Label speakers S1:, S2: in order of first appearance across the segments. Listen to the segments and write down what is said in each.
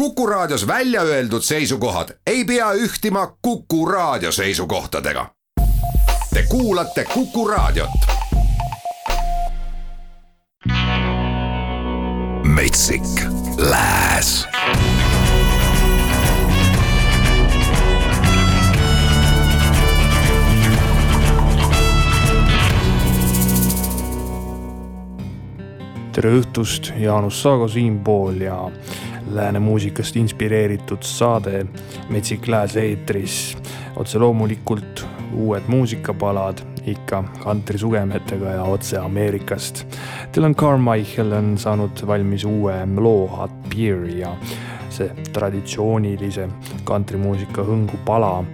S1: Kuku Raadios välja öeldud seisukohad ei pea ühtima Kuku Raadio seisukohtadega. Te kuulate Kuku Raadiot. metsik Lääs
S2: tere õhtust, Jaanus Saago siinpool ja lääne muusikast inspireeritud saade Metsik Lääs eetris. otse loomulikult uued muusikapalad ikka kantrisugemetega ja otse Ameerikast. Dylan Carmichael on saanud valmis uue loo Hot Beer ja see traditsioonilise kantrimuusika hõngupala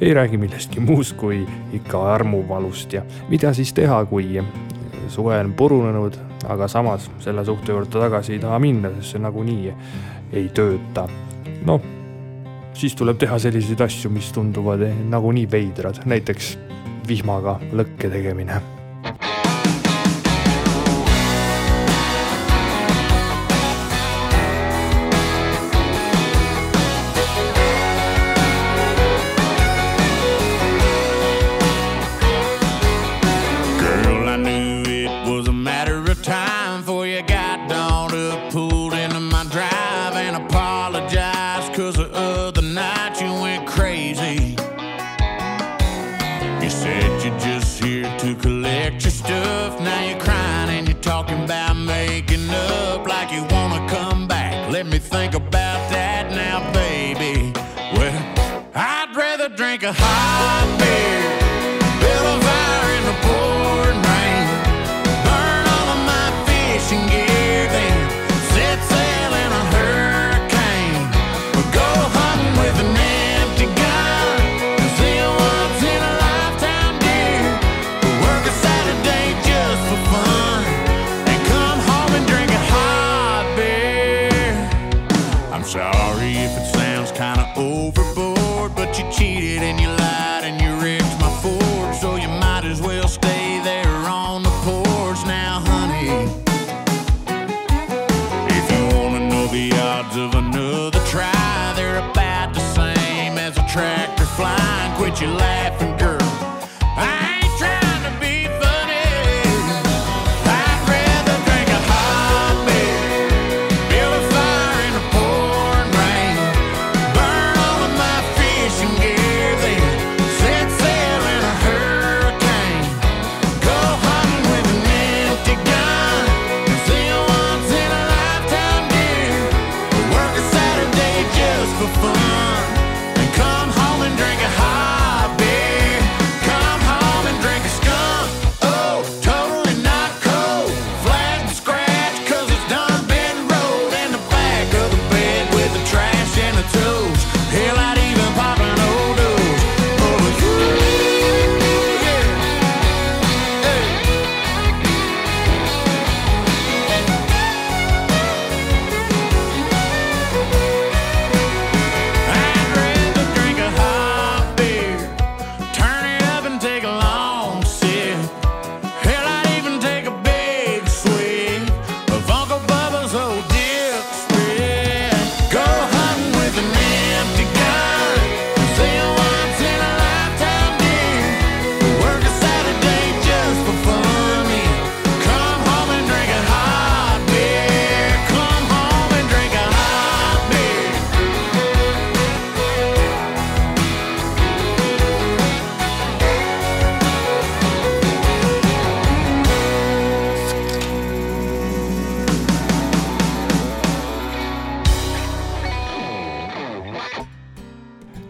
S2: ei räägi millestki muust kui ikka armuvalust ja mida siis teha, kui suve on purunenud, aga samas selle suhte juurde tagasi ei taha minna, sest see nagunii ei tööta. noh, siis tuleb teha selliseid asju, mis tunduvad nagunii veidrad, näiteks vihmaga lõkke tegemine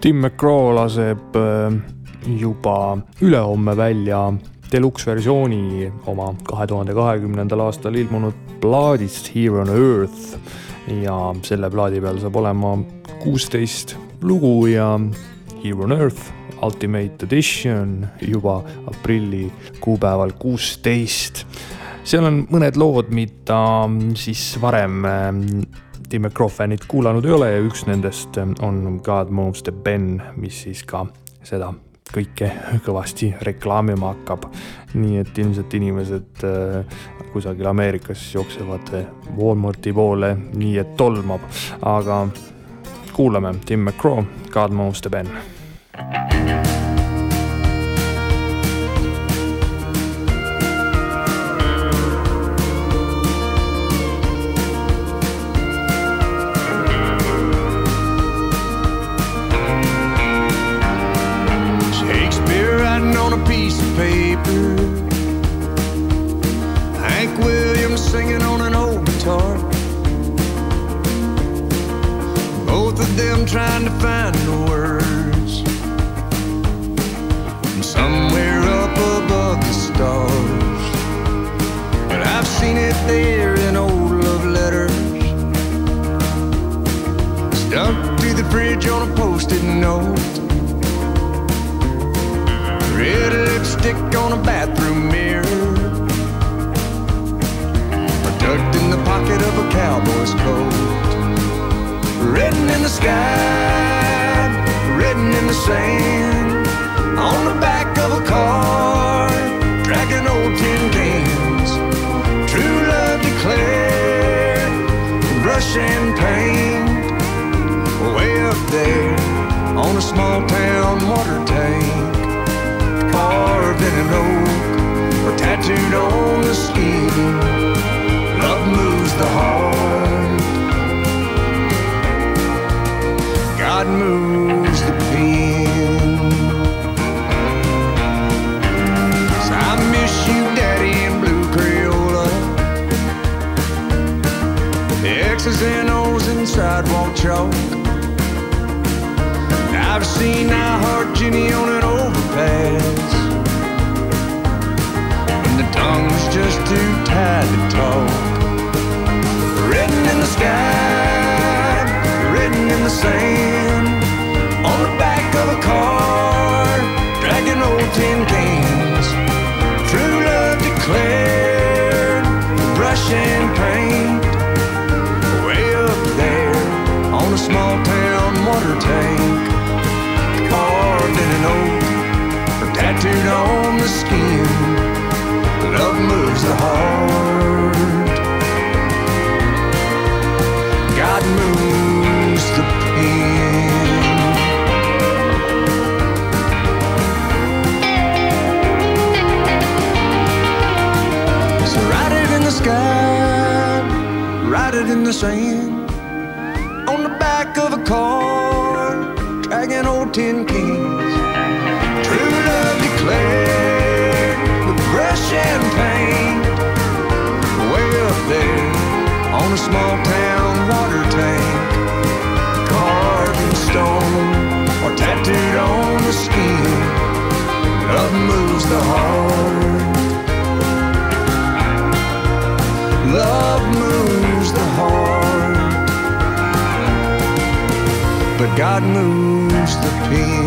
S2: Tim McGraw laseb äh, juba ülehomme välja deluks versiooni oma kahe tuhande kahekümnendal aastal ilmunud plaadist Here on Earth ja selle plaadi peal saab olema kuusteist lugu ja Here on Earth Ultimate Edition juba aprilli kuupäeval kuusteist. seal on mõned lood, mida siis varem Tim McGraw fännid kuulanud ei ole ja üks nendest on God Moves the Ben, mis siis ka seda kõike kõvasti reklaamima hakkab. nii et ilmselt inimesed äh, kusagil Ameerikas jooksevad Walmarti poole nii, et tolmab, aga
S3: kuulame Tim McGraw, God moves the pen.
S4: trying to find the words from somewhere up above the stars. But I've seen it there in old love letters, stuck to the fridge on a post-it note. Red lipstick on a bathroom mirror, or tucked in the pocket of a cowboy's coat written in the sky, written in the sand, on the back of a car, dragging old tin cans. True love declared, brush and paint, way up there on a small town water tank, carved in an oak or tattooed on the skin. Love moves the heart. God moves the pen. So I miss you, Daddy, in blue Crayola. X's and O's and sidewalk chalk. I've seen I Heart Jenny on an overpass. When the tongue's just too tired to talk. Written in the sky, in the sand on the back of a car, in the sand. On the back of a car, dragging old tin cans. True love declared with brush and paint. Way up there on a small town water tank. Carved in stone or tattooed on the skin. Love moves the heart. God moves the pen.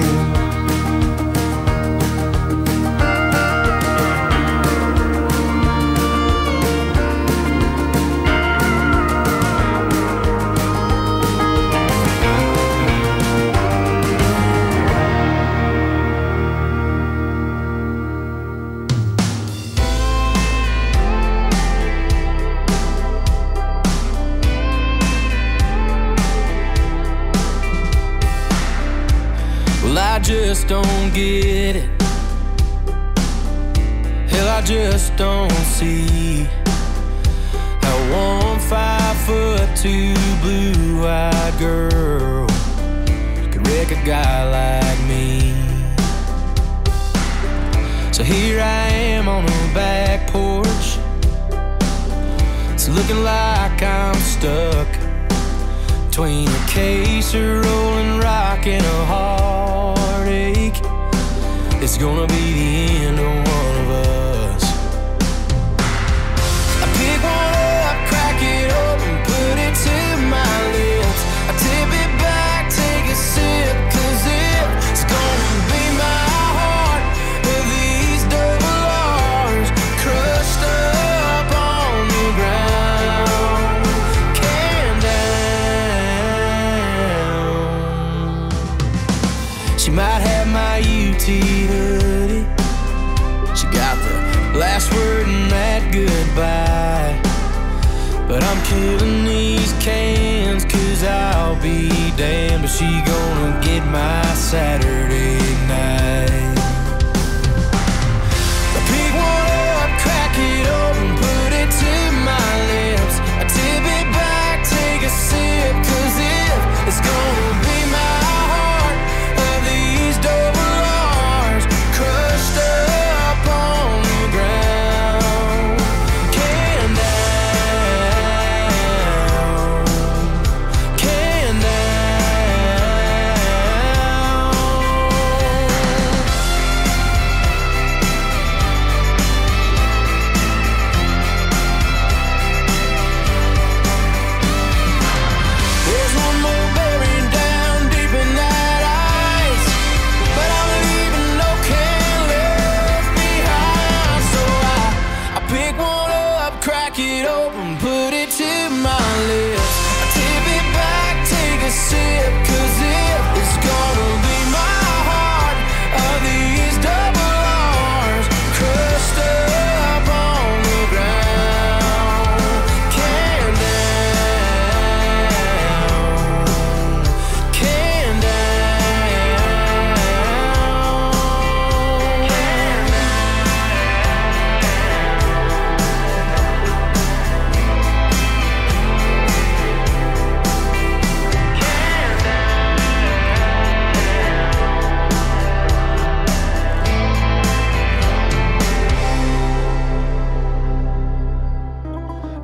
S5: Just don't get it. Hell, I just don't see how one five foot two blue eyed girl could wreck a guy like me. So here I am on the back porch. It's looking like I'm stuck between a case of rolling rock and a heartache. It's gonna be the end of one of us. Saturday.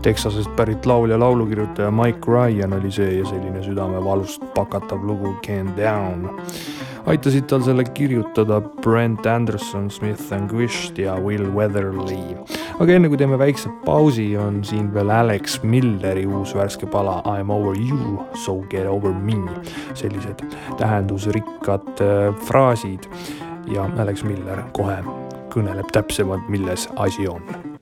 S6: Texasest pärit laulja, laulukirjutaja Mike Ryan oli see ja selline südamevalust pakatav lugu Can Down. aitasid tal selle kirjutada Brent Anderson, Smith and Quist ja Will Weatherly. aga enne kui teeme väikse pausi, on siin veel Alex Milleri uus värske pala I m over you, so get over me. sellised tähendusrikkad äh, fraasid ja Alex Miller kohe kõneleb täpsemalt, milles asi on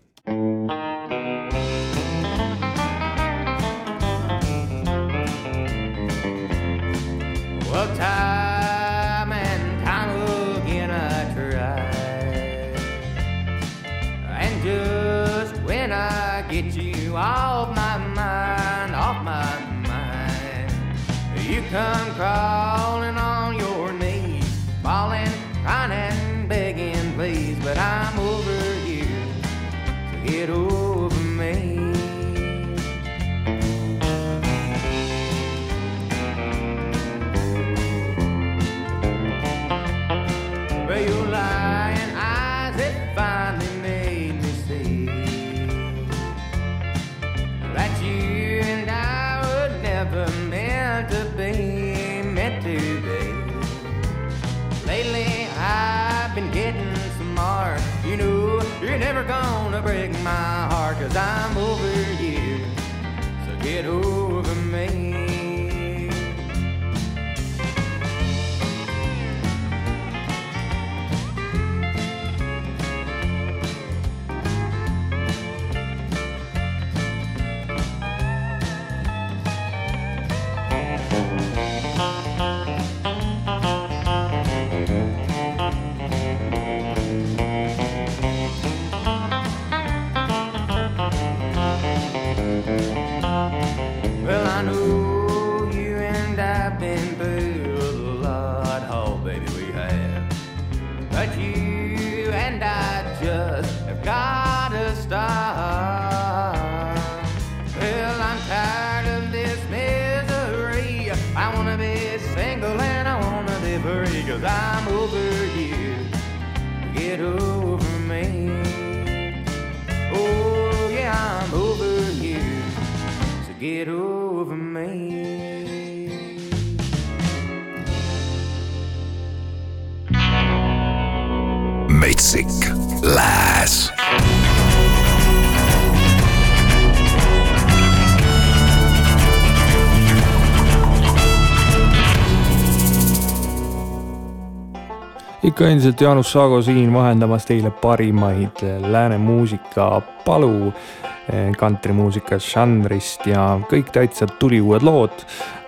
S6: ikka endiselt Jaanus Saago siin vahendamas teile parimaid lääne muusika palu eh, kantrimuusika žanrist ja kõik täitsa tuliuued lood.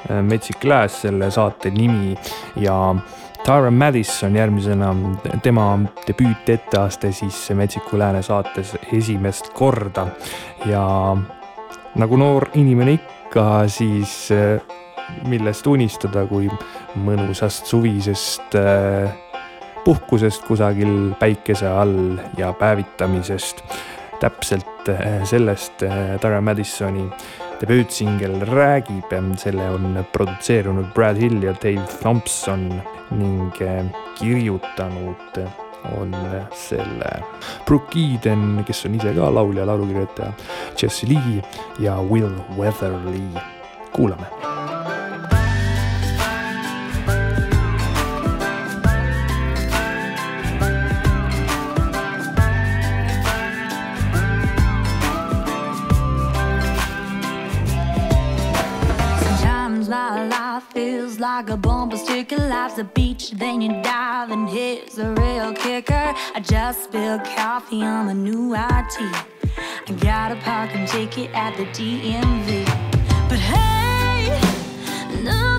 S6: Eh, Metsik Lääs selle saate nimi ja Tyra Madison järgmisena, tema debüüt etteaste siis Metsiku Lääne saates esimest korda ja nagu noor inimene ikka, siis eh,
S3: millest unistada, kui mõnusast suvisest äh, puhkusest kusagil päikese all ja päevitamisest. täpselt eh, sellest eh, Tara Madisoni debüütsingel räägib, eh, selle on produtseerinud Brad Hill ja Dave Thompson ning kirjutanud on selle Brooke Eden, kes on ise ka laulja, laulukirjutaja, Jesse Lee ja Will Weatherly. kuulame
S7: feels like a bumper sticker. Life's a beach, then you dive, and here's a real kicker. I just spilled coffee on my new IT. I got a parking ticket at the DMV. But hey, no.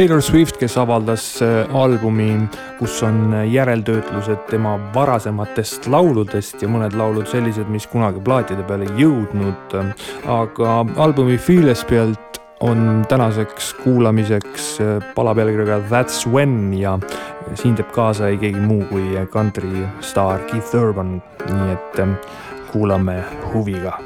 S3: Taylor Swift, kes avaldas äh, albumi, kus on äh, järeltöötlused tema varasematest lauludest ja mõned laulud sellised, mis kunagi plaatide peale ei jõudnud. Äh, aga albumi Fearless pealt on tänaseks kuulamiseks pala pealkirjaga That's When ja siin teeb kaasa ei keegi muu kui kantristaar Keith Urban, nii et kuulame huviga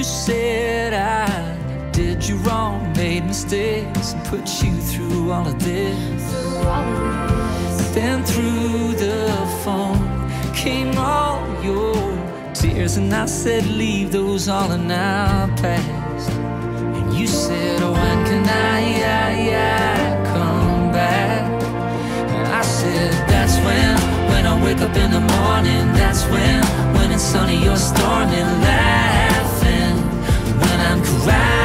S7: you said I did you wrong,
S8: made mistakes, and put you through all of this. Then through the phone came all your tears, and I said, Leave those all in our past. And you said, Oh, when can I, I, I come back? And I said, That's when, when I wake up in the morning, that's when, when it's sunny you're storming,
S9: light around.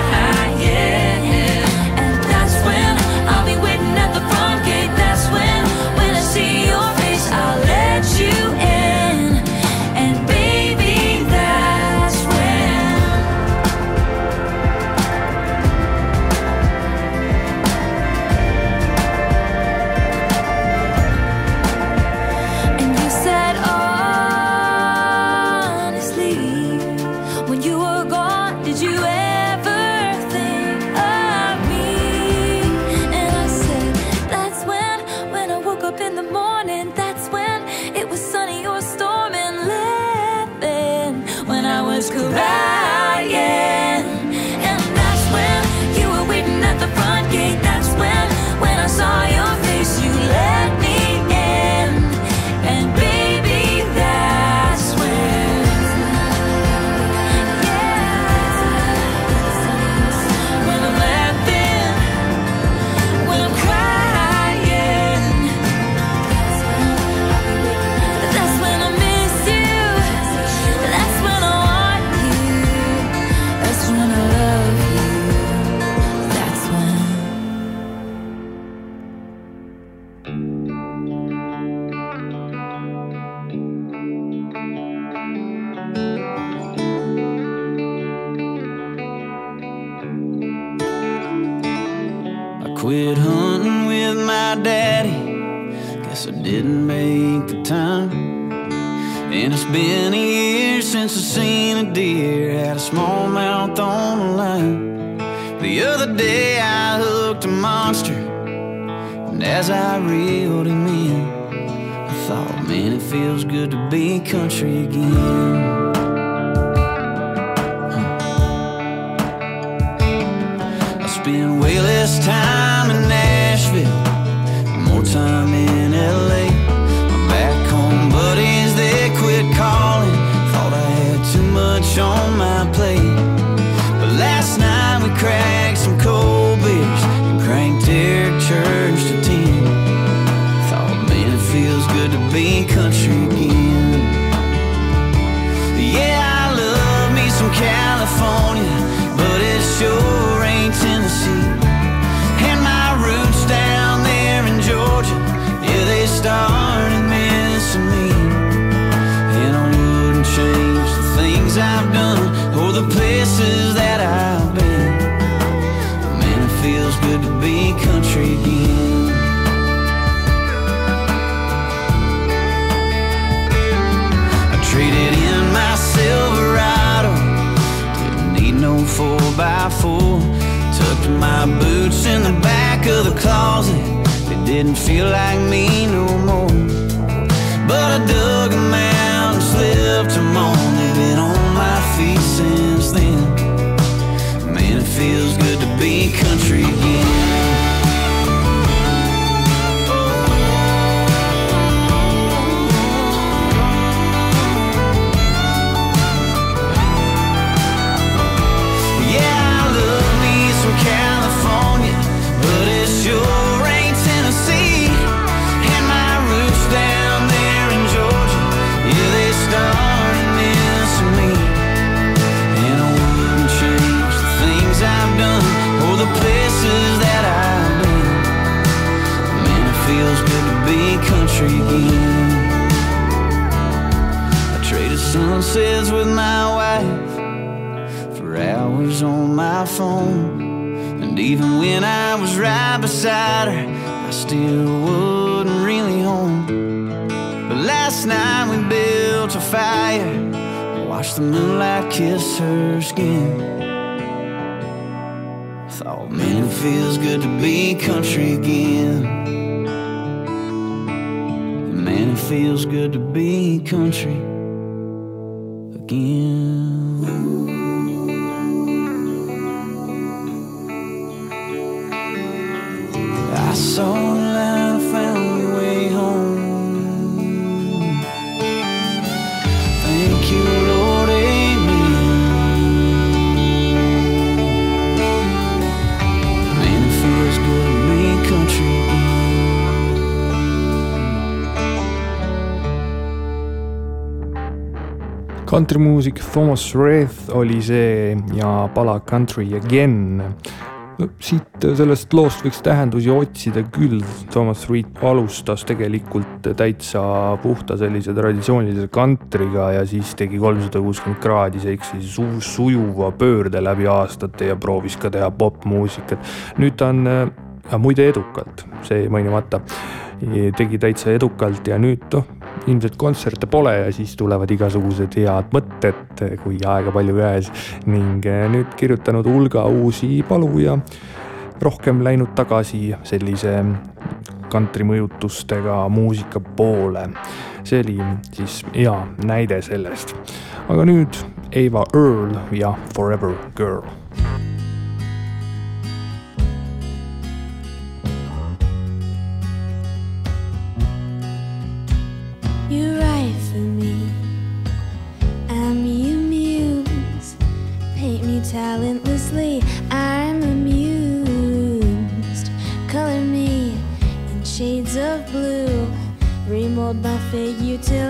S9: country again. I traded sunsets with my wife for hours on my phone. And even when I was right beside her, I still wasn't really home. But last night we built a fire, watched the moonlight kiss her skin. Thought, man, it feels good to be country again feels good to be country again. I saw Country
S3: Music Thomas Wraith oli see ja pala Country Again. no siit sellest loost võiks tähendusi otsida küll, Thomas Wraith alustas tegelikult täitsa puhta sellise traditsioonilise kantriga ja siis tegi kolmsada kuuskümmend kraadi seiksi su sujuva pöörde läbi aastate ja proovis ka teha popmuusikat. nüüd ta on ja muide edukalt, see mainimata, tegi täitsa edukalt ja nüüd noh, ilmselt kontserte pole ja siis tulevad igasugused head mõtted, kui aega palju käes ning nüüd kirjutanud hulga uusi palu ja rohkem läinud tagasi sellise kantrimõjutustega muusika poole. see oli siis hea näide sellest. aga nüüd Eva Earl ja Forever Girl
S10: talentlessly. I'm amused. Color me in shades of blue. Remold my figure till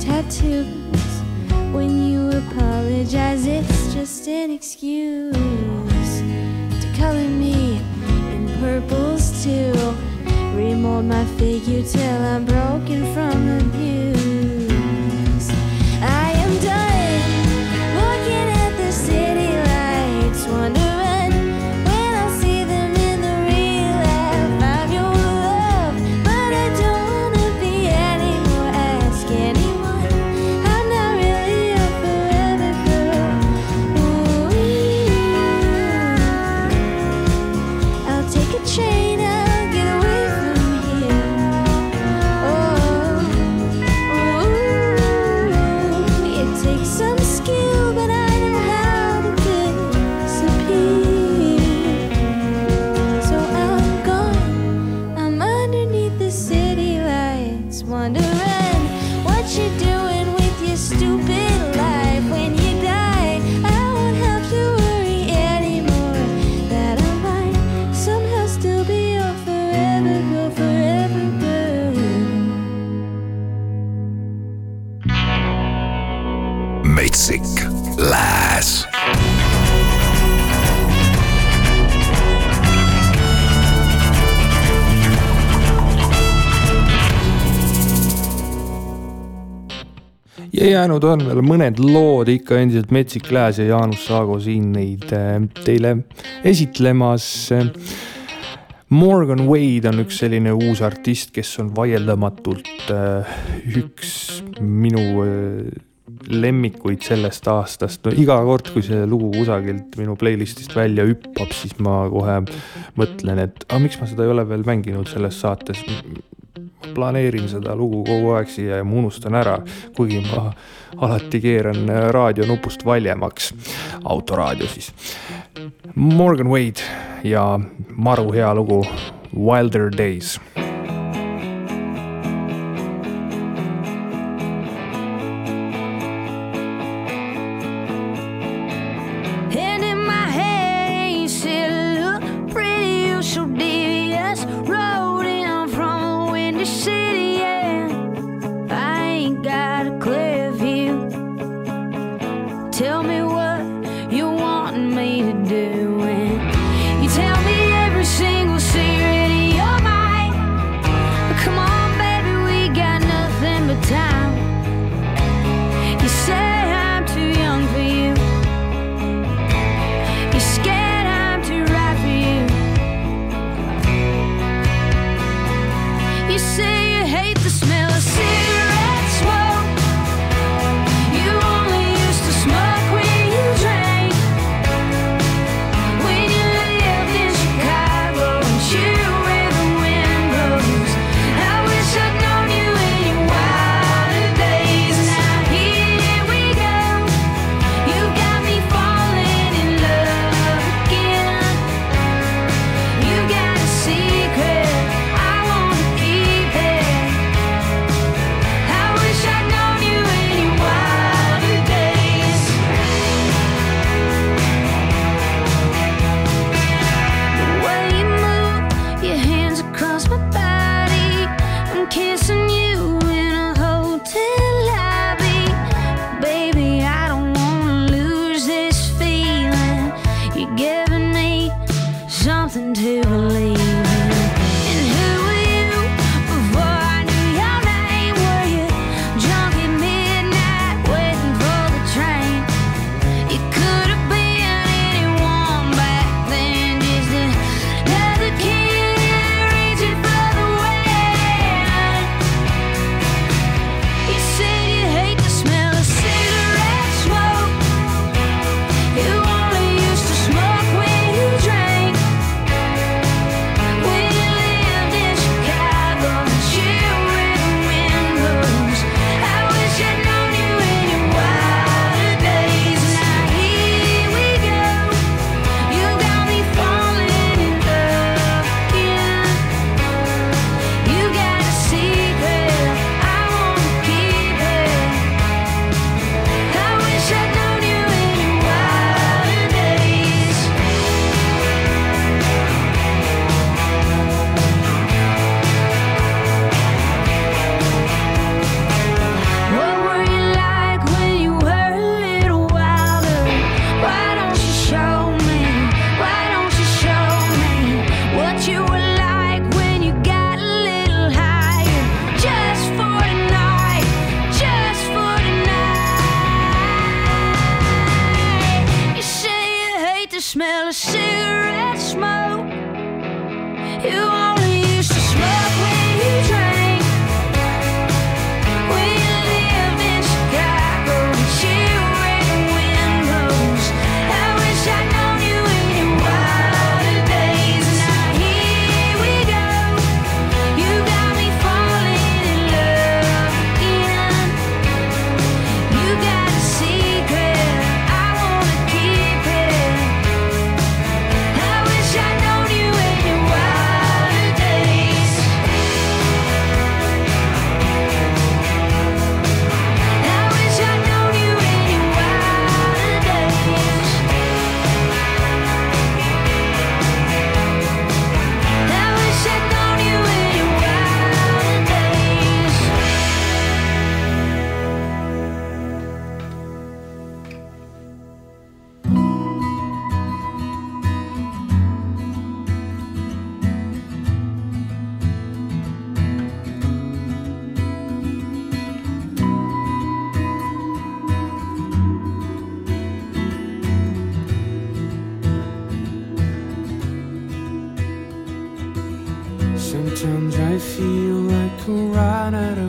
S10: tattoos. When you apologize, it's just an excuse to color me in purples too. Remold my figure till I'm broken from abuse.
S3: Ja jäänud on veel mõned lood ikka endiselt Metsik Lääs ja Jaanus Saago siin neid äh, teile esitlemas. Morgan Wade on üks selline uus artist, kes on vaieldamatult äh, üks minu äh, lemmikuid sellest aastast, no iga kord, kui see lugu kusagilt minu playlist'ist välja hüppab, siis ma kohe mõtlen, et aga miks ma seda ei ole veel mänginud selles saates
S7: planeerin seda lugu kogu aeg siia ja ma unustan ära, kuigi ma alati keeran äh, raadionupust valjemaks, autoraadio siis. Morgan Wade ja maru hea lugu Wilder Days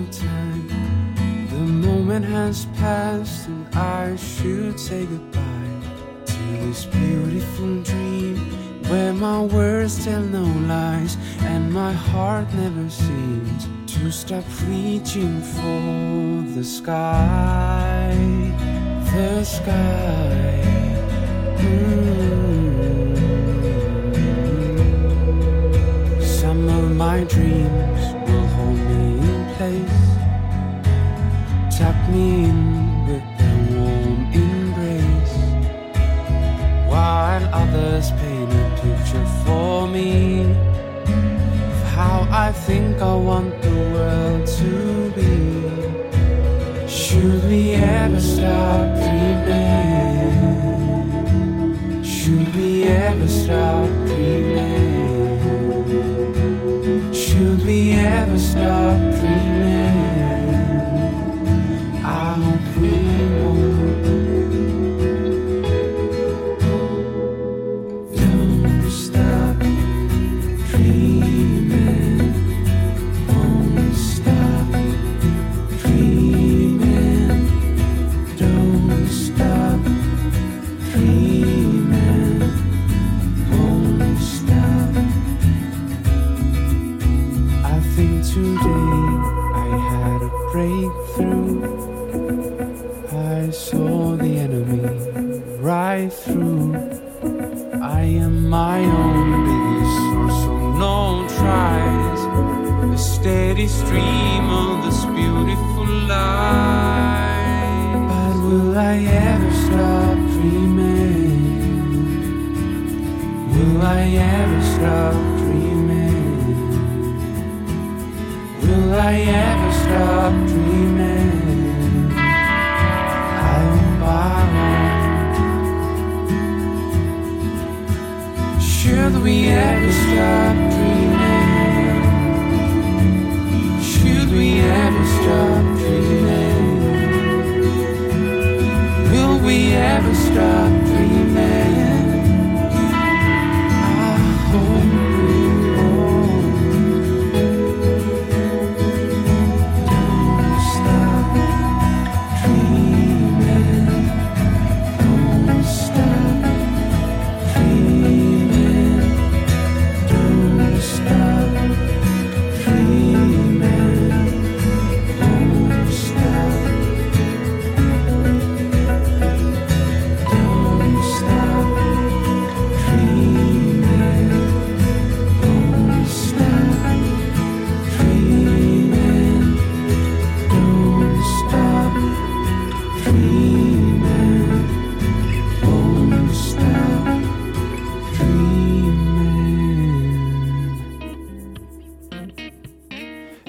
S11: time. The
S12: moment has passed, and I should say goodbye to this beautiful dream where my words tell no lies, and my heart never seems to stop reaching for the sky. The sky. Mm-hmm. Some of my dreams place, tuck me in with their warm embrace, while others paint a picture for me of how I think I want the world to be. Should we ever stop dreaming? Should we ever stop dreaming? Should we ever stop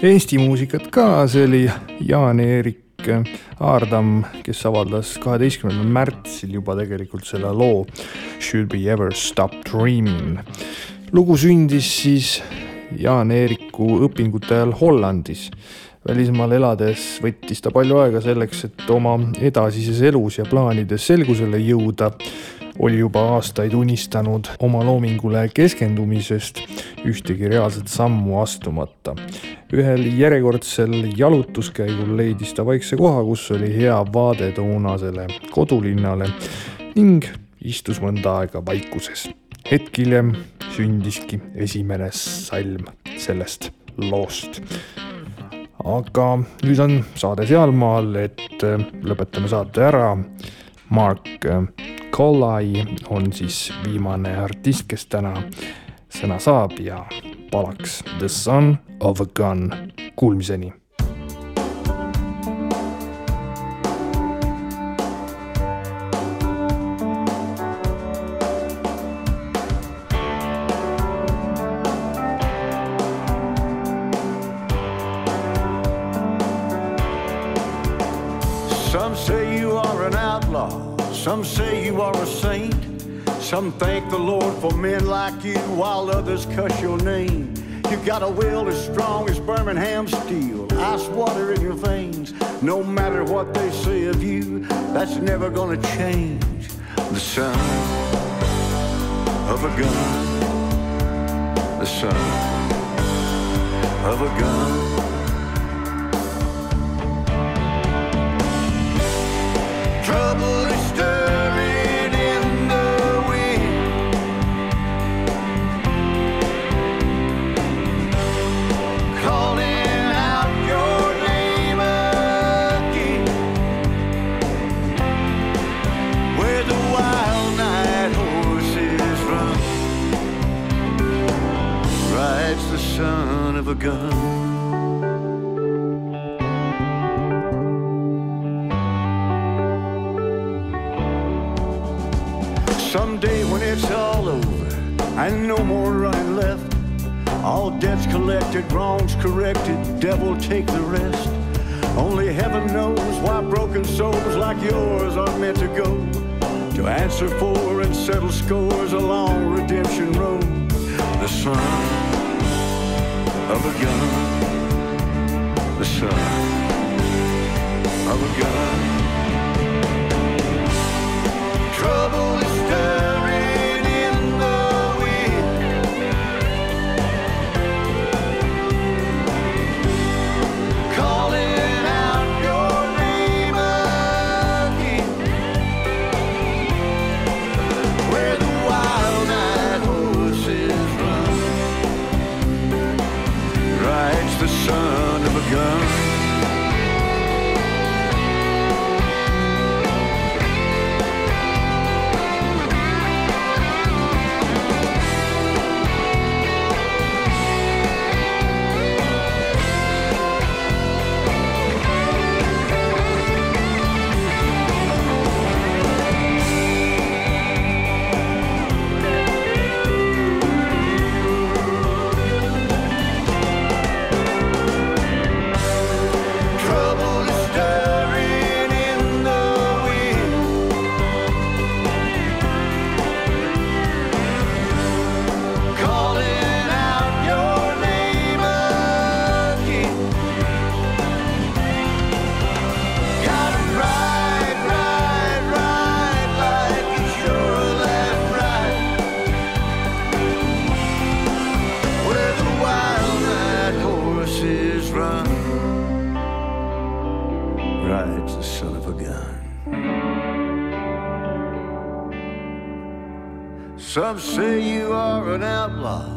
S3: Eesti muusikat ka, see oli Jaan-Erik Aardam, kes avaldas kaheteistkümnendal märtsil juba tegelikult selle loo Should we ever stop dreaming. lugu sündis siis Jaan-Eeriku õpingute ajal Hollandis. välismaal elades võttis ta palju aega selleks, et oma edasises elus ja plaanides selgusele jõuda oli juba aastaid unistanud oma loomingule keskendumisest, ühtegi reaalset sammu astumata. ühel järjekordsel jalutuskäigul leidis ta vaikse koha, kus oli hea vaade toonasele kodulinnale ning istus mõnda aega vaikuses. hetk hiljem sündiski esimene salm sellest loost aga nüüd on saade sealmaal, et lõpetame saate ära. Mark Collai on siis viimane artist, kes täna sõna saab ja palaks The Son of a Gun. Kuulmiseni
S13: some say you are a saint. Some thank the Lord for men like you, while others cuss your name. You got a will as strong as Birmingham steel, ice water in your veins. No matter what they say of you, that's never gonna change. The son of a gun, the son of a gun. A gun. Someday when it's all over and no more running left, all debts collected, wrongs corrected, devil take the rest. Only heaven knows why broken souls like yours are meant to go to answer for and settle scores along redemption road. The son of a gun, the son of a gun. Gun. Some say you are an outlaw,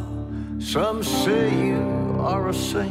S13: some say you are a saint.